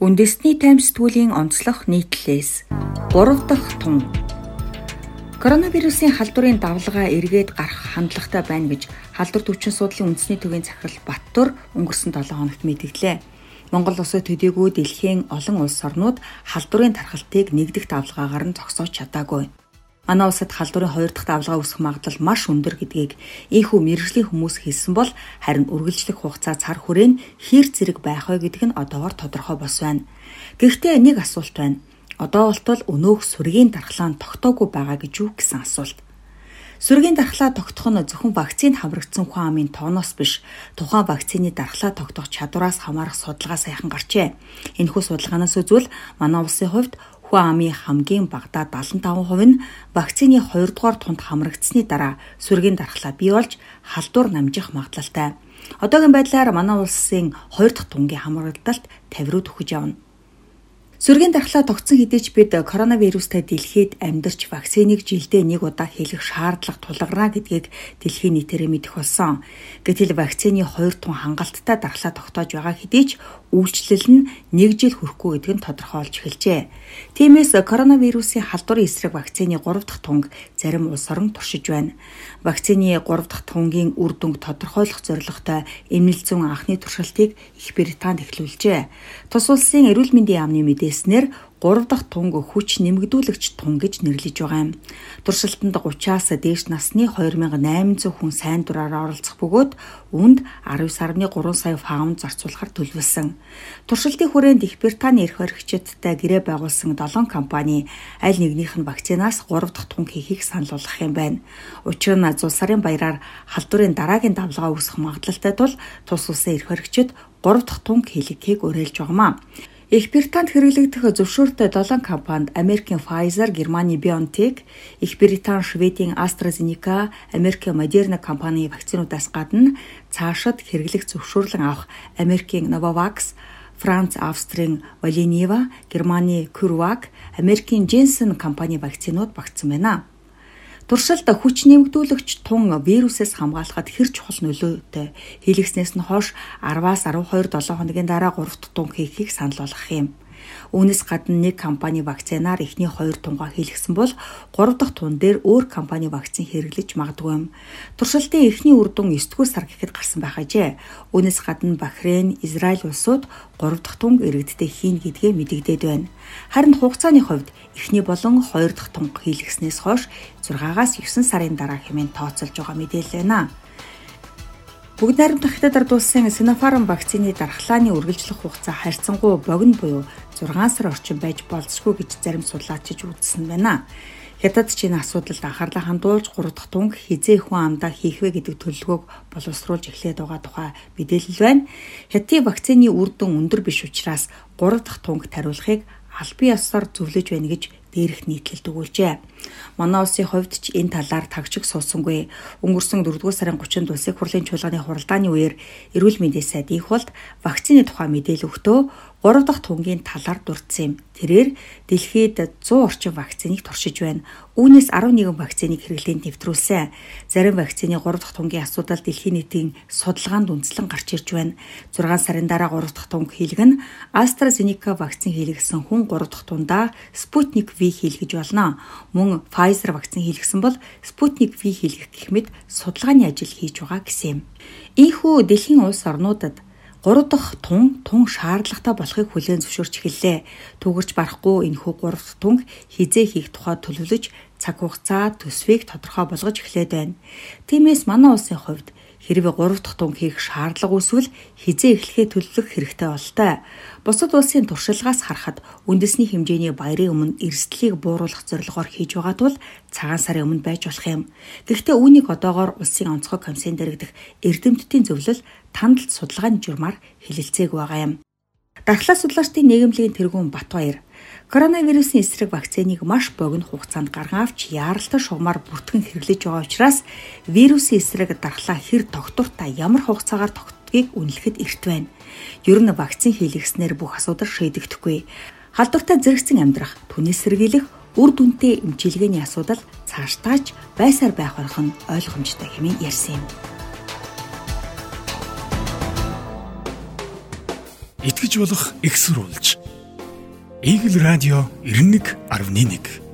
Үндэсний тайм сэтгүүлийн онцлог нийтлэлээс 3 дахь тун Коронавирусын халдварын давлгаа эргээд гарах хандлагатай байна гэж халдвар төвчин судлалын үндэсний төвийн захирал Баттур өнгөрсөн 7 хоногт мэдгдлээ. Монгол улсад төдийгүй дэлхийн олон улс орнууд халдварын тархалтыг нэгдэх давлгаагаар нь зогсоож чадаагүй. Манай улсад халдварын хоёр дахь давлгаа үүсэх магадлал маш өндөр гэдгийг ийхүү мэрэгжлийн хүмүүс хэлсэн бол харин үргэлжлэх хугацаа цар хүрээ нь хэр зэрэг байх вэ гэдг нь одоогор тодорхой бос байна. Гэхдээ нэг асуулт байна. Одоо болтол өнөөх сүргийн дархлаа тогтоогүй байгаа гэж юу гэсэн асуулт. Сүргийн дархлаа тогтох нь зөвхөн вакцины хамрагдсан хүн амын тооноос биш, тухайн вакцины дархлаа тогтоох чадвараас хамаарах судалгаа сайхан гарчээ. Энэхүү судалгаанаас үзвэл манай улсын хувьд Хүн амын хамгийн багадаа 75% нь вакцины 2 дугаар тунд хамрагдсны дараа сүргийн дархлаа бий болж халдвар намжих магадлалтай. Одоогийн байдлаар манай улсын 2 дахь тунгийн хамрагдалт 50 руу төхөж явна. Сүргийн дархлаа тогтсон хэдий ч бид коронавирустай дэлхийд амьдарч вакциныг жилдээ нэг удаа хийх шаардлага тулгарна гэдгийг дэлхийн нийтээрээ мэдэх болсон. Гэтэл вакцины хоёр тун хангалттай дархлаа тогтоож байгаа хэдий ч үйлчлэл нь нэг жил хүрэхгүй гэдг нь тодорхой болж эхэлжээ. Тиймээс коронавирусын халдварын эсрэг вакцины 3 дахь тунг зарим улс орон туршиж байна. Вакцины 3 дахь тунгийн үр дүнг тодорхойлох зорилготой эмнэлэг зүүн анхны туршилтыг Их Британд эхлүүлжээ. Тус улсын эрүүл мэндийн яамны мэдээ хэлснээр 3 дахь тунг хүч нэмэгдүүлэгч тун гэж нэрлэж байгаа юм. Туршилтанд 30-аас дээш насны 2800 хүн сайн дураараа оролцох бөгөөд үүнд 19.3 сая фаунд зарцуулахар төлөвлөсөн. Туршилтын хүрээнд Их Британий эрх баригчдтай гэрээ байгуулсан 7 компани аль нэгнийх нь вакцинаас 3 дахь тунг хийхийг санал болгох юм байна. Учир нь зул сарын баяраар халдварын дараагийн давлгаа үүсэх магадлалтай тул тус улсын эрх баригчид 3 дахь тунг хийлгэхийг уриалж байгаамаа. Их Британд хэрэглэгдэх зөвшөөрөлтэй 7 компанид Америкийн Pfizer, Германы BioNTech, Их Британь, Шведийн AstraZeneca, Америкийн Moderna компани вакцинуудаас гадна цаашид хэрэглэх зөвшөөрлөн авах Америкийн Novavax, Франц, Австрийн Valneva, Германы CureVac, Америкийн Janssen компани вакцинууд багтсан байна. Туршилт хүч нэмэгдүүлэгч тун вирусээс хамгаалахад хэр чухал нөлөөтэй хийлгэснээс нь хойш 10-аас 12 7 хоногийн дараа 3 дахь тун хийхийг санал болгох юм. Үүнээс гадна нэг компани вакцинаар эхний хоёр тунгаа хийлгсэн бол гурав дахь тун дээр өөр компани вакцин хэрэглэж магадгүй юм. Туршилтын эхний үр дүн 9 дугаар сар гэхэд гарсан байх ажээ. Үүнээс гадна Бахрейн, Израиль улсууд гурав дахь тунг иргэдтэй хийн гэдгээ мэдэгдээд байна. Харин хугацааны хувьд эхний болон хоёр дахь тунг хийлгэснээс хойш 6-аас 9 сарын дараа хэмээн тооцоолж байгаа мэдээлэл байна. Бүгд найрамдах хятад ард улсын Sinopharm вакцины дархлааны үргэлжлэх хугацаа харьцангуй богино буюу 6 сар орчим байж болзошгүй гэж зарим судлаачид үзсэн байна. Хятад ч энэ асуудалд анхаарлаа хандуулж 3 дахь тунг хизээ хүн амдаа хийх вэ гэдэг төлөвлөгөөг боловсруулж эхлээд байгаа тухай мэдээлэл байна. Хятадын вакцины үр дүн өндөр биш учраас 3 дахь тунг тариулахыг албан ёсоор зөвлөж байна гэж дээрх нийтлэлд өгүүлжээ. Манай улсын хувьд ч энэ талаар тагчиг суусангүй. Өнгөрсөн 4-р сарын 30-нд улсын хурлын чуулганы хуралдааны үеэр эрүүл мэндийн сайд их болд вакцины тухай мэдээлэл өгтөө 3 дахь тунгийн талаар дурдсан юм. Тэрээр дэлхийд 100 орчим вакциныг туршиж байна. Үүнээс 11 вакциныг хэрэглээнд нэвтрүүлсэн. Зарим вакцины 3 дахь тунгийн асуудал дэлхийн нийтийн судалгаанд үндслэн гарч ирж байна. 6 сарын дараа 3 дахь тунг хийлгэн AstraZeneca вакцин хийлгэсэн хүн 3 дахь тундаа Sputnik V хийлгэж болно. Мөн Pfizer вакцин хийлгэсэн бол Sputnik V хийлгэх гэх мэт судалгааны ажил хийж байгаа гэсэн юм. Ийхүү дэлхийн улс орнуудад 3 дахь тун тун шаардлагатай болохыг хүлээн зөвшөөрч эхэллээ. Түгэрч барахгүй энэхүү 3 дахь тунг хизээ хийх тухай төлөвлөж цаг хугацаа төсвийг тодорхой болгож эхлээд байна. Тиймээс манай улсын хувьд Хэрвээ 3 дахь тунг хийх шаардлага үүсвэл хизээ эхлэхээ төлөвлөх хэрэгтэй болтой. Бусад улсын туршилгаас харахад үндэсний хэмжээний баярын өмнө эрсдлийг бууруулах зорилгоор хийж байгаа тул цагаан сарын өмнө байж болох юм. Гэхдээ үүнийг одоогоор улсын онцгой комиссийн дэрэгдэх эрдэмтдийн зөвлөл тандалт судалгааны журмаар хэлэлцээг байгаа юм. Дархлаа судлаачдын нийгэмлэгийн тэргүүн Батбаяр Коронавирусын эсрэг вакциныг маш богино хугацаанд гарган авч яаралтай шугамар бүртгэн хэрэглэж байгаа учраас вирусын эсрэг дархлаа хэр тогтвортой ямар хугацаагаар тогтдгийг үнэлэхэд эрт байна. Ер нь вакцин хийлгэснээр бүх асуудал шийдэгдэхгүй. Халдвартай зэрэгцэн амьдрах, түнэс сэргийлэх, үр дүнтэй эмчилгээний асуудал цаашдаач байсаар байх байх нь ойлгомжтой хэмээн ярьсан юм. Итгэж болох экссурулж Игэл радио 91.1